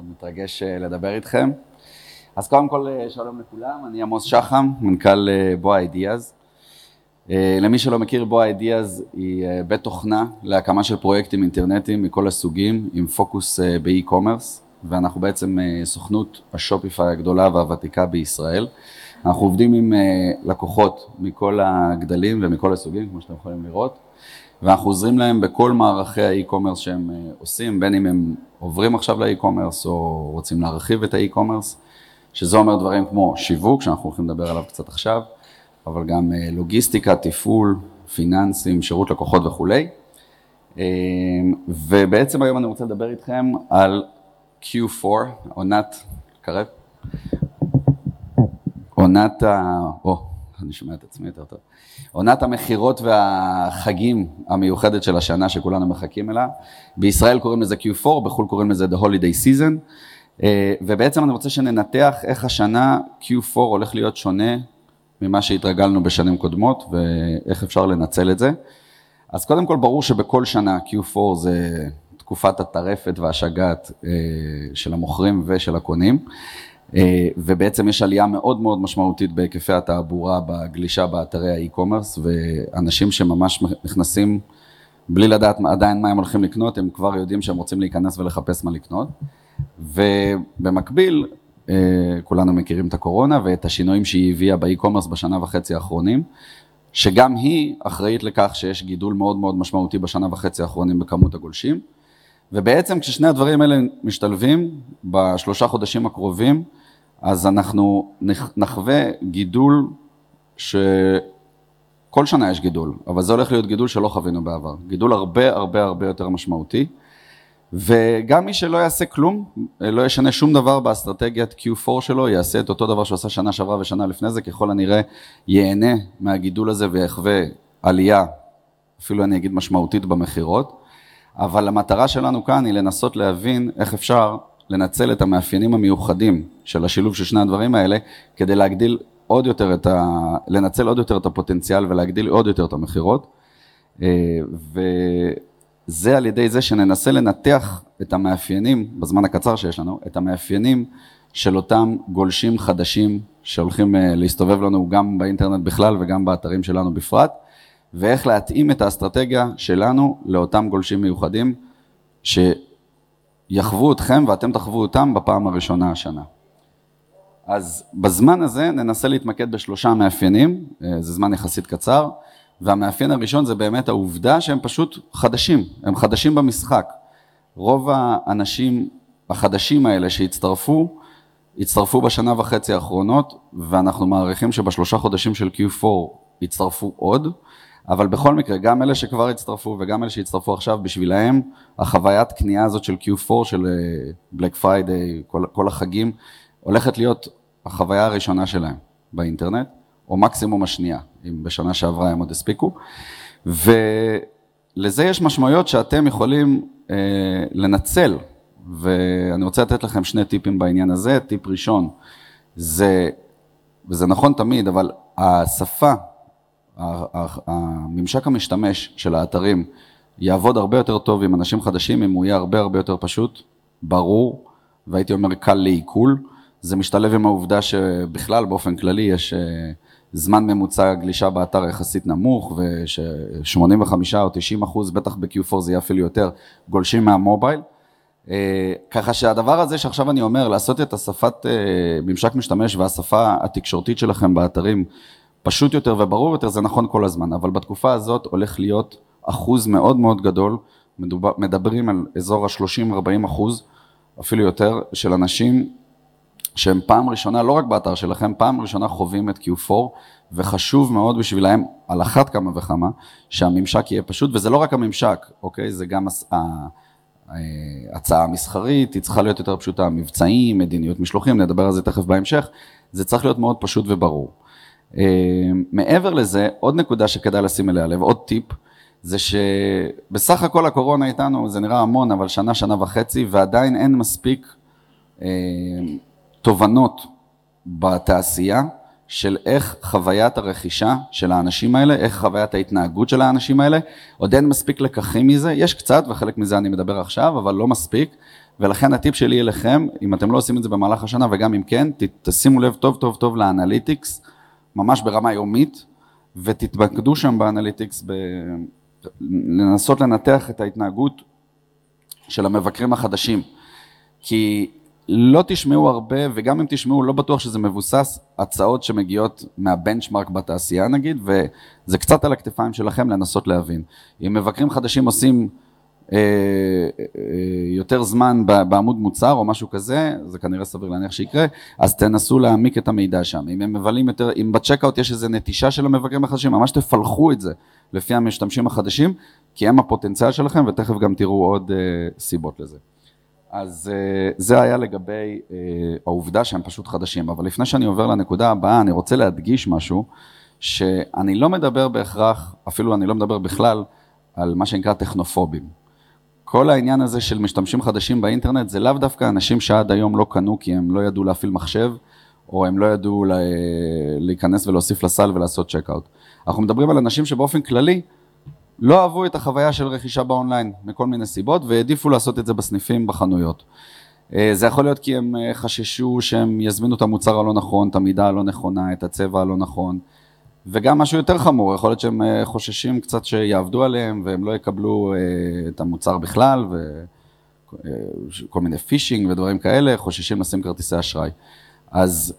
מאוד מתרגש אה, לדבר איתכם. אז קודם כל, אה, שלום לכולם, אני עמוס שחם, מנכ"ל אה, Boa Ideas. למי שלא מכיר, Boa Ideas היא בית תוכנה להקמה של פרויקטים אינטרנטיים מכל הסוגים, עם פוקוס ב e-commerce, ואנחנו בעצם סוכנות ה Shopify הגדולה והוותיקה בישראל. אנחנו עובדים עם לקוחות מכל הגדלים ומכל הסוגים, כמו שאתם יכולים לראות. ואנחנו עוזרים להם בכל מערכי ה e-commerce שהם אה, עושים, בין אם הם עוברים עכשיו ל e-commerce או רוצים להרחיב את ה e-commerce, שזה אומר דברים כמו שיווק, שאנחנו הולכים לדבר עליו קצת עכשיו, אבל גם אה, לוגיסטיקה, תפעול, פיננסים, שירות לקוחות וכולי. אה, ובעצם היום אני רוצה לדבר איתכם על Q4, עונת, קרב, עונת ה... או, אני שומע את עצמי יותר טוב. עונת המכירות והחגים המיוחדת של השנה שכולנו מחכים אליה. בישראל קוראים לזה Q4, בחו"ל קוראים לזה The Holiday Season. אה, ובעצם אני רוצה שננתח איך השנה Q4 הולך להיות שונה ממה שהתרגלנו בשנים קודמות ואיך אפשר לנצל את זה. אז קודם כל ברור שבכל שנה Q4 זה תקופת הטרפת והשגעת אה, של המוכרים ושל הקונים. אה, ובעצם יש עלייה מאוד מאוד משמעותית בהיקפי התעבורה בגלישה באתרי האי-קומרס, ואנשים שממש נכנסים בלי לדעת עדיין מה הם הולכים לקנות, הם כבר יודעים שהם רוצים להיכנס ולחפש מה לקנות. ובמקביל, אה, כולנו מכירים את הקורונה ואת השינויים שהיא הביאה באי-קומרס בשנה וחצי האחרונים, שגם היא אחראית לכך שיש גידול מאוד מאוד משמעותי בשנה וחצי האחרונים בכמות הגולשים. ובעצם כששני הדברים האלה משתלבים, בשלושה חודשים הקרובים, אז אנחנו נחווה גידול שכל שנה יש גידול, אבל זה הולך להיות גידול שלא חווינו בעבר. גידול הרבה הרבה הרבה יותר משמעותי. וגם מי שלא יעשה כלום, לא ישנה שום דבר באסטרטגיית Q4 שלו, יעשה את אותו דבר שהוא עשה שנה שעברה ושנה לפני זה, ככל הנראה ייהנה מהגידול הזה ויחווה עלייה, אפילו אני אגיד משמעותית במכירות. אבל המטרה שלנו כאן היא לנסות להבין איך אפשר לנצל את המאפיינים המיוחדים של השילוב של שני הדברים האלה, כדי להגדיל עוד יותר את ה... לנצל עוד יותר את הפוטנציאל ולהגדיל עוד יותר את המכירות. אה, וזה על ידי זה שננסה לנתח את המאפיינים, בזמן הקצר שיש לנו, את המאפיינים של אותם גולשים חדשים שהולכים אה, להסתובב לנו גם באינטרנט בכלל וגם באתרים שלנו בפרט, ואיך להתאים את האסטרטגיה שלנו לאותם גולשים מיוחדים, ש... יחוו אתכם ואתם תחוו אותם בפעם הראשונה השנה. אז בזמן הזה ננסה להתמקד בשלושה מאפיינים, אה, זה זמן יחסית קצר, והמאפיין הראשון זה באמת העובדה שהם פשוט חדשים, הם חדשים במשחק. רוב האנשים החדשים האלה שהצטרפו, הצטרפו בשנה וחצי האחרונות, ואנחנו מעריכים שבשלושה חודשים של Q4 יצטרפו עוד. אבל בכל מקרה, גם אלה שכבר הצטרפו וגם אלה שהצטרפו עכשיו, בשבילם החוויית קנייה הזאת של Q4, של Black אה, Friday, כל, כל החגים, הולכת להיות החוויה הראשונה שלהם באינטרנט, או מקסימום השנייה, אם בשנה שעברה הם עוד הספיקו. ולזה יש משמעויות שאתם יכולים אה, לנצל, ואני רוצה לתת לכם שני טיפים בעניין הזה. טיפ ראשון, זה, וזה נכון תמיד, אבל השפה הממשק המשתמש של האתרים יעבוד הרבה יותר טוב עם אנשים חדשים, אם הוא יהיה הרבה הרבה יותר פשוט, ברור, והייתי אומר קל לעיכול. זה משתלב עם העובדה שבכלל באופן כללי יש אה, זמן ממוצע גלישה באתר יחסית נמוך, וש-85 או 90 אחוז, בטח ב-Q4 זה יהיה אפילו יותר, גולשים מהמובייל. אה, ככה שהדבר הזה שעכשיו אני אומר, לעשות את השפת אה, ממשק משתמש והשפה התקשורתית שלכם באתרים פשוט יותר וברור יותר, זה נכון כל הזמן, אבל בתקופה הזאת הולך להיות אחוז מאוד מאוד גדול, מדובר, מדברים על אזור ה-30-40 אחוז, אפילו יותר, של אנשים שהם פעם ראשונה, לא רק באתר שלכם, פעם ראשונה חווים את Q4, וחשוב מאוד בשבילהם, על אחת כמה וכמה, שהממשק יהיה פשוט, וזה לא רק הממשק, אוקיי? זה גם ההצעה המסחרית, היא צריכה להיות יותר פשוטה, מבצעים, מדיניות משלוחים, נדבר על זה תכף בהמשך, זה צריך להיות מאוד פשוט וברור. אה, מעבר לזה, עוד נקודה שכדאי לשים אליה לב, עוד טיפ, זה שבסך הכל הקורונה איתנו, זה נראה המון, אבל שנה, שנה וחצי, ועדיין אין מספיק אה, תובנות בתעשייה של איך חוויית הרכישה של האנשים האלה, איך חוויית ההתנהגות של האנשים האלה, עוד אין מספיק לקחים מזה, יש קצת, וחלק מזה אני מדבר עכשיו, אבל לא מספיק, ולכן הטיפ שלי אליכם, אם אתם לא עושים את זה במהלך השנה, וגם אם כן, תשימו לב טוב טוב טוב ל analytics, ממש ברמה יומית, ותתמקדו שם ב analytics, ב... לנסות לנתח את ההתנהגות של המבקרים החדשים. כי לא תשמעו הרבה, וגם אם תשמעו, לא בטוח שזה מבוסס הצעות שמגיעות מה benchmark בתעשייה נגיד, וזה קצת על הכתפיים שלכם לנסות להבין. אם מבקרים חדשים עושים יותר זמן בעמוד מוצר או משהו כזה, זה כנראה סביר להניח שיקרה, אז תנסו להעמיק את המידע שם. אם הם מבלים יותר, אם בצ'קאוט יש איזו נטישה של המבקרים החדשים, ממש תפלחו את זה לפי המשתמשים החדשים, כי הם הפוטנציאל שלכם, ותכף גם תראו עוד אה, סיבות לזה. אז זה היה לגבי העובדה שהם פשוט חדשים, אבל לפני שאני עובר לנקודה הבאה, אני רוצה להדגיש משהו, שאני לא מדבר בהכרח, אפילו אני לא מדבר בכלל, על מה שנקרא טכנופובים. כל העניין הזה של משתמשים חדשים באינטרנט זה לאו דווקא אנשים שעד היום לא קנו כי הם לא ידעו להפעיל מחשב, או הם לא ידעו להיכנס ולהוסיף לסל ולעשות checkout. אנחנו מדברים על אנשים שבאופן כללי לא אהבו את החוויה של רכישה באונליין מכל מיני סיבות והעדיפו לעשות את זה בסניפים בחנויות. אה, זה יכול להיות כי הם אה, חששו שהם יזמינו את המוצר הלא נכון, את המידה הלא נכונה, את הצבע הלא נכון. וגם משהו יותר חמור, יכול להיות שהם אה, חוששים קצת שיעבדו עליהם והם לא יקבלו אה, את המוצר בכלל וכל אה, מיני פישינג ודברים כאלה, חוששים לשים כרטיסי אשראי. אז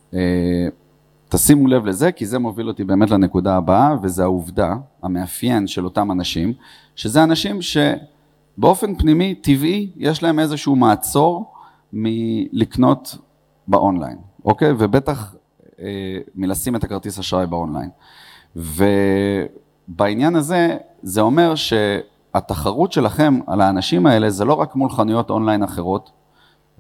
תשימו לב לזה, כי זה מוביל אותי באמת לנקודה הבאה, וזה העובדה, המאפיין של אותם אנשים, שזה אנשים שבאופן פנימי, טבעי, יש להם איזשהו מעצור מלקנות באונליין, אוקיי? ובטח מלשים את הכרטיס אשראי באונליין. ובעניין הזה, זה אומר שהתחרות שלכם על האנשים האלה זה לא רק מול חנויות אונליין אחרות,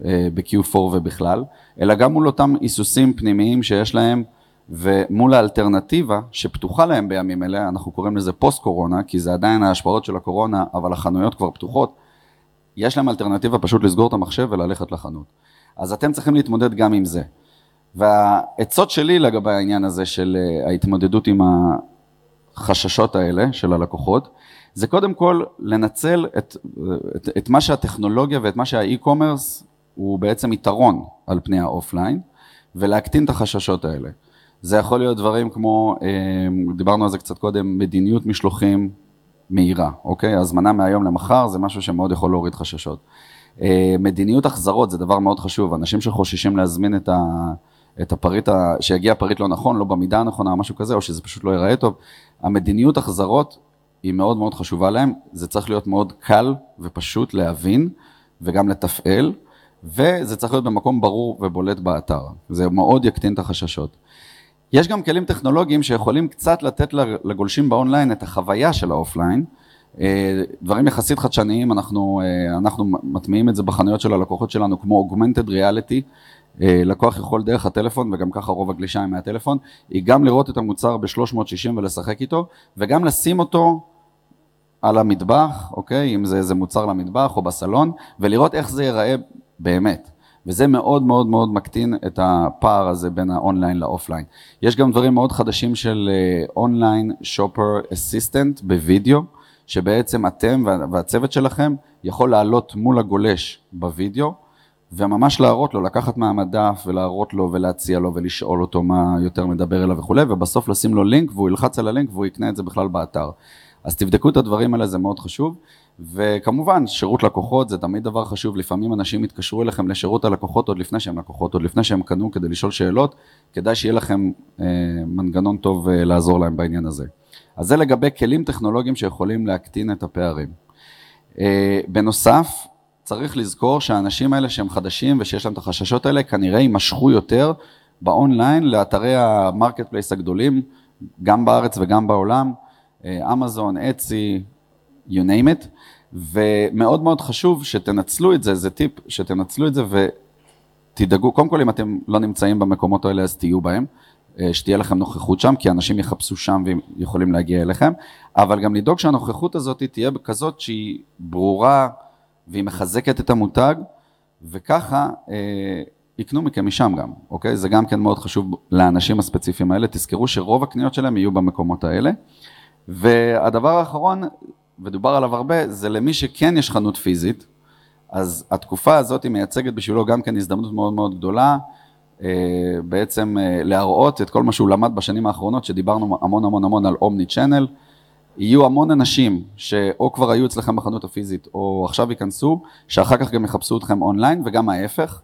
אה, ב-Q4 ובכלל, אלא גם מול אותם היסוסים פנימיים שיש להם ומול האלטרנטיבה שפתוחה להם בימים אלה, אנחנו קוראים לזה פוסט קורונה, כי זה עדיין ההשפעות של הקורונה, אבל החנויות כבר פתוחות, יש להם אלטרנטיבה פשוט לסגור את המחשב וללכת לחנות. אז אתם צריכים להתמודד גם עם זה. והעצות שלי לגבי העניין הזה של אה, ההתמודדות עם החששות האלה של הלקוחות, זה קודם כל לנצל את, את, את מה שהטכנולוגיה ואת מה שה e-commerce הוא בעצם יתרון על פני ה offline, ולהקטין את החששות האלה. זה יכול להיות דברים כמו, אה, דיברנו על זה קצת קודם, מדיניות משלוחים מהירה, אוקיי? הזמנה מהיום למחר זה משהו שמאוד יכול להוריד חששות. אה, מדיניות החזרות זה דבר מאוד חשוב, אנשים שחוששים להזמין את ה... את הפריט, ה... שיגיע פריט לא נכון, לא במידה הנכונה, משהו כזה, או שזה פשוט לא ייראה טוב. המדיניות החזרות היא מאוד מאוד חשובה להם, זה צריך להיות מאוד קל ופשוט להבין וגם לתפעל, וזה צריך להיות במקום ברור ובולט באתר. זה מאוד יקטין את החששות. יש גם כלים טכנולוגיים שיכולים קצת לתת לגולשים באונליין את החוויה של ה offline. אה, דברים יחסית חדשניים, אנחנו, אה, אנחנו מטמיעים את זה בחנויות של הלקוחות שלנו, כמו Augmented Reality, לקוח יכול דרך הטלפון, וגם ככה רוב הגלישה היא מהטלפון, היא גם לראות את המוצר ב-360 ולשחק איתו, וגם לשים אותו על המטבח, אוקיי? אם זה איזה מוצר למטבח או בסלון, ולראות איך זה ייראה באמת. וזה מאוד מאוד מאוד מקטין את הפער הזה בין ה online ל offline. יש גם דברים מאוד חדשים של online shopper assistant בווידאו, שבעצם אתם והצוות שלכם יכול לעלות מול הגולש בווידאו, וממש להראות לו, לקחת מהמדף ולהראות לו ולהציע לו ולשאול אותו מה יותר מדבר אליו וכולי, ובסוף לשים לו לינק והוא ילחץ על הלינק והוא יקנה את זה בכלל באתר. אז תבדקו את הדברים האלה, זה מאוד חשוב. וכמובן, שירות לקוחות זה תמיד דבר חשוב, לפעמים אנשים יתקשרו אליכם לשירות הלקוחות עוד לפני שהם לקוחות, עוד לפני שהם קנו כדי לשאול שאלות, כדאי שיהיה לכם אה, מנגנון טוב אה, לעזור להם בעניין הזה. אז זה לגבי כלים טכנולוגיים שיכולים להקטין את הפערים. אה, בנוסף, צריך לזכור שהאנשים האלה שהם חדשים ושיש להם את החששות האלה, כנראה יימשכו יותר באונליין לאתרי ה marketplace הגדולים, גם בארץ וגם בעולם, אמזון, אצי, you name it, ומאוד מאוד חשוב שתנצלו את זה, זה טיפ, שתנצלו את זה ותדאגו, קודם כל אם אתם לא נמצאים במקומות האלה אז תהיו בהם, אה, שתהיה לכם נוכחות שם, כי אנשים יחפשו שם ויכולים להגיע אליכם, אבל גם לדאוג שהנוכחות הזאת תהיה כזאת שהיא ברורה, והיא מחזקת את המותג, וככה אה, יקנו מכם משם גם, אוקיי? זה גם כן מאוד חשוב לאנשים הספציפיים האלה, תזכרו שרוב הקניות שלהם יהיו במקומות האלה. והדבר האחרון, ודובר עליו הרבה, זה למי שכן יש חנות פיזית, אז התקופה הזאת היא מייצגת בשבילו גם כן הזדמנות מאוד מאוד גדולה, אה, בעצם אה, להראות את כל מה שהוא למד בשנים האחרונות, שדיברנו המון המון המון על אומני צ'אנל. יהיו המון אנשים שאו כבר היו אצלכם בחנות הפיזית או עכשיו ייכנסו, שאחר כך גם יחפשו אתכם אונליין וגם ההפך,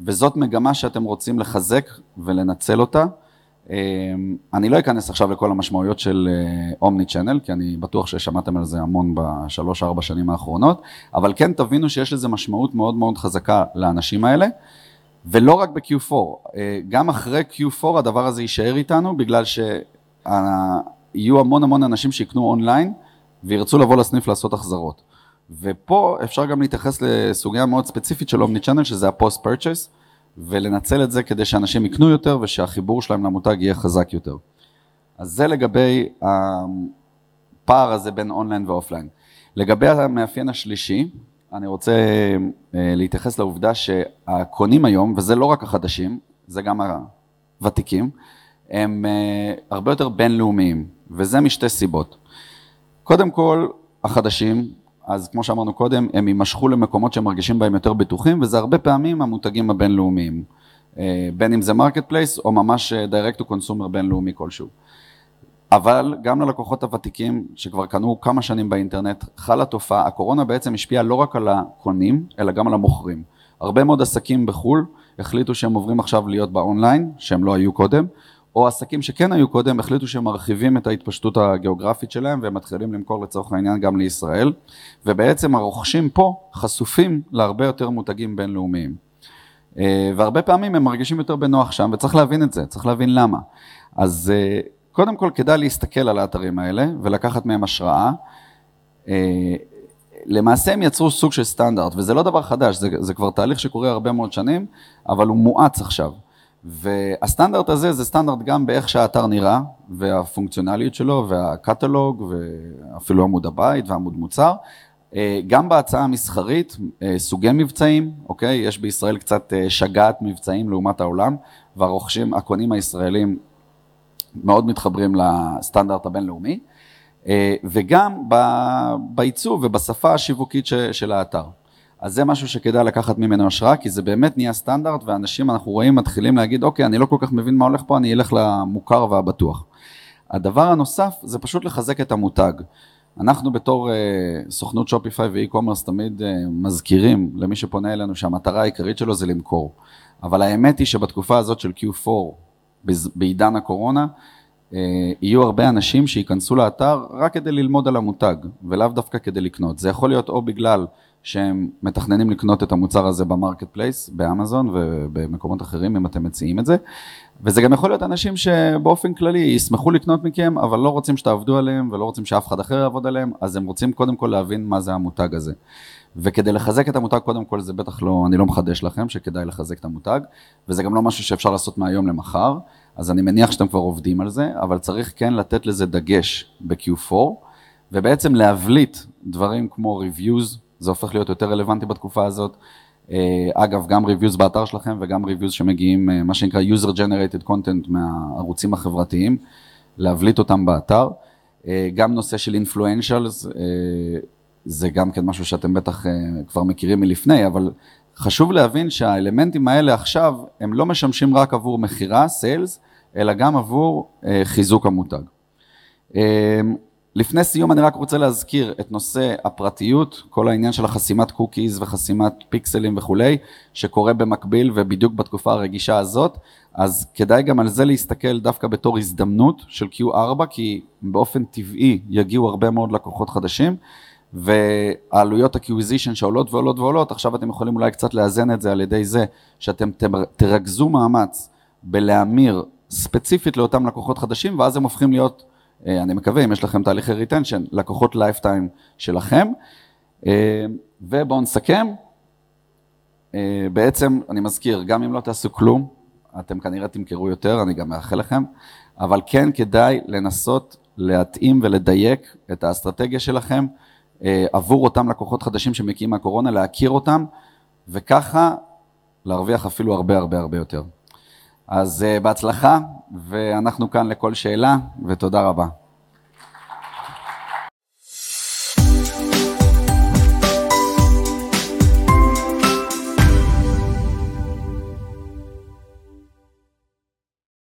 וזאת מגמה שאתם רוצים לחזק ולנצל אותה. אמ, אני לא אכנס עכשיו לכל המשמעויות של omni אה, channel, כי אני בטוח ששמעתם על זה המון בשלוש-ארבע שנים האחרונות, אבל כן תבינו שיש לזה משמעות מאוד מאוד חזקה לאנשים האלה, ולא רק ב-Q4, אה, גם אחרי Q4 הדבר הזה יישאר איתנו, בגלל שיהיו המון המון אנשים שיקנו אונליין וירצו לבוא לסניף לעשות החזרות. ופה אפשר גם להתייחס לסוגיה מאוד ספציפית של omni-channel, שזה ה post purchase. ולנצל את זה כדי שאנשים יקנו יותר ושהחיבור שלהם למותג יהיה חזק יותר. אז זה לגבי הפער הזה בין אונליין ואופליין. לגבי המאפיין השלישי, אני רוצה אה, להתייחס לעובדה שהקונים היום, וזה לא רק החדשים, זה גם הוותיקים, הם אה, הרבה יותר בינלאומיים, וזה משתי סיבות. קודם כל, החדשים אז כמו שאמרנו קודם, הם יימשכו למקומות שהם מרגישים בהם יותר בטוחים, וזה הרבה פעמים המותגים הבינלאומיים, אה, בין אם זה marketplace או ממש direct to consumer בינלאומי כלשהו. אבל גם ללקוחות הוותיקים שכבר קנו כמה שנים באינטרנט, חלה תופעה, הקורונה בעצם השפיעה לא רק על הקונים, אלא גם על המוכרים. הרבה מאוד עסקים בחו"ל החליטו שהם עוברים עכשיו להיות באונליין, שהם לא היו קודם, או עסקים שכן היו קודם, החליטו שהם מרחיבים את ההתפשטות הגיאוגרפית שלהם והם מתחילים למכור לצורך העניין גם לישראל, ובעצם הרוכשים פה חשופים להרבה יותר מותגים בינלאומיים. אה, והרבה פעמים הם מרגישים יותר בנוח שם, וצריך להבין את זה, צריך להבין למה. אז אה, קודם כל כדאי להסתכל על האתרים האלה ולקחת מהם השראה. אה, למעשה הם יצרו סוג של סטנדרט, וזה לא דבר חדש, זה, זה כבר תהליך שקורה הרבה מאוד שנים, אבל הוא מואץ עכשיו. והסטנדרט הזה זה סטנדרט גם באיך שהאתר נראה, והפונקציונליות שלו, והקטלוג, ואפילו עמוד הבית ועמוד מוצר. אה, גם בהצעה המסחרית, אה, סוגי מבצעים, אוקיי? יש בישראל קצת אה, שגעת מבצעים לעומת העולם, והרוכשים, הקונים הישראלים מאוד מתחברים לסטנדרט הבינלאומי, וגם בעיצוב ובשפה השיווקית של האתר. אז זה משהו שכדאי לקחת ממנו השראה, כי זה באמת נהיה סטנדרט, ואנשים, אנחנו רואים, מתחילים להגיד, אוקיי, אני לא כל כך מבין מה הולך פה, אני אלך למוכר והבטוח. הדבר הנוסף זה פשוט לחזק את המותג. אנחנו בתור אה, סוכנות Shopify ו e-commerce תמיד אה, מזכירים למי שפונה אלינו שהמטרה העיקרית שלו זה למכור. אבל האמת היא שבתקופה הזאת של Q4, בעידן הקורונה, אה, יהיו הרבה אנשים שייכנסו לאתר רק כדי ללמוד על המותג, ולאו דווקא כדי לקנות. זה יכול להיות או בגלל שהם מתכננים לקנות את המוצר הזה ב marketplace, באמזון ובמקומות אחרים, אם אתם מציעים את זה. וזה גם יכול להיות אנשים שבאופן כללי ישמחו לקנות מכם, אבל לא רוצים שתעבדו עליהם ולא רוצים שאף אחד אחר יעבוד עליהם, אז הם רוצים קודם כל להבין מה זה המותג הזה. וכדי לחזק את המותג, קודם כל זה בטח לא, אני לא מחדש לכם שכדאי לחזק את המותג, וזה גם לא משהו שאפשר לעשות מהיום למחר, אז אני מניח שאתם כבר עובדים על זה, אבל צריך כן לתת לזה דגש ב-Q4, ובעצם להבליט דברים כמו reviews, זה הופך להיות יותר רלוונטי בתקופה הזאת. אה, אגב, גם reviews באתר שלכם וגם reviews שמגיעים, אה, מה שנקרא user generated content מהערוצים החברתיים, להבליט אותם באתר. אה, גם נושא של influencers, זה גם כן משהו שאתם בטח כבר מכירים מלפני, אבל חשוב להבין שהאלמנטים האלה עכשיו, הם לא משמשים רק עבור מכירה, sales, אלא גם עבור חיזוק המותג. לפני סיום אני רק רוצה להזכיר את נושא הפרטיות, כל העניין של החסימת cookies וחסימת פיקסלים וכולי, שקורה במקביל ובדיוק בתקופה הרגישה הזאת, אז כדאי גם על זה להסתכל דווקא בתור הזדמנות של Q4, כי באופן טבעי יגיעו הרבה מאוד לקוחות חדשים, והעלויות acquisition שעולות ועולות ועולות, עכשיו אתם יכולים אולי קצת לאזן את זה על ידי זה שאתם תרכזו מאמץ בלהמיר ספציפית לאותם לקוחות חדשים, ואז הם הופכים להיות אני מקווה, אם יש לכם תהליכי retention, לקוחות lifetime שלכם. אה, ובואו נסכם. אה, בעצם, אני מזכיר, גם אם לא תעשו כלום, אתם כנראה תמכרו יותר, אני גם מאחל לכם, אבל כן כדאי לנסות להתאים ולדייק את האסטרטגיה שלכם עבור אותם לקוחות חדשים שמגיעים מהקורונה, להכיר אותם, וככה להרוויח אפילו הרבה הרבה הרבה יותר. אז uh, בהצלחה, ואנחנו כאן לכל שאלה, ותודה רבה.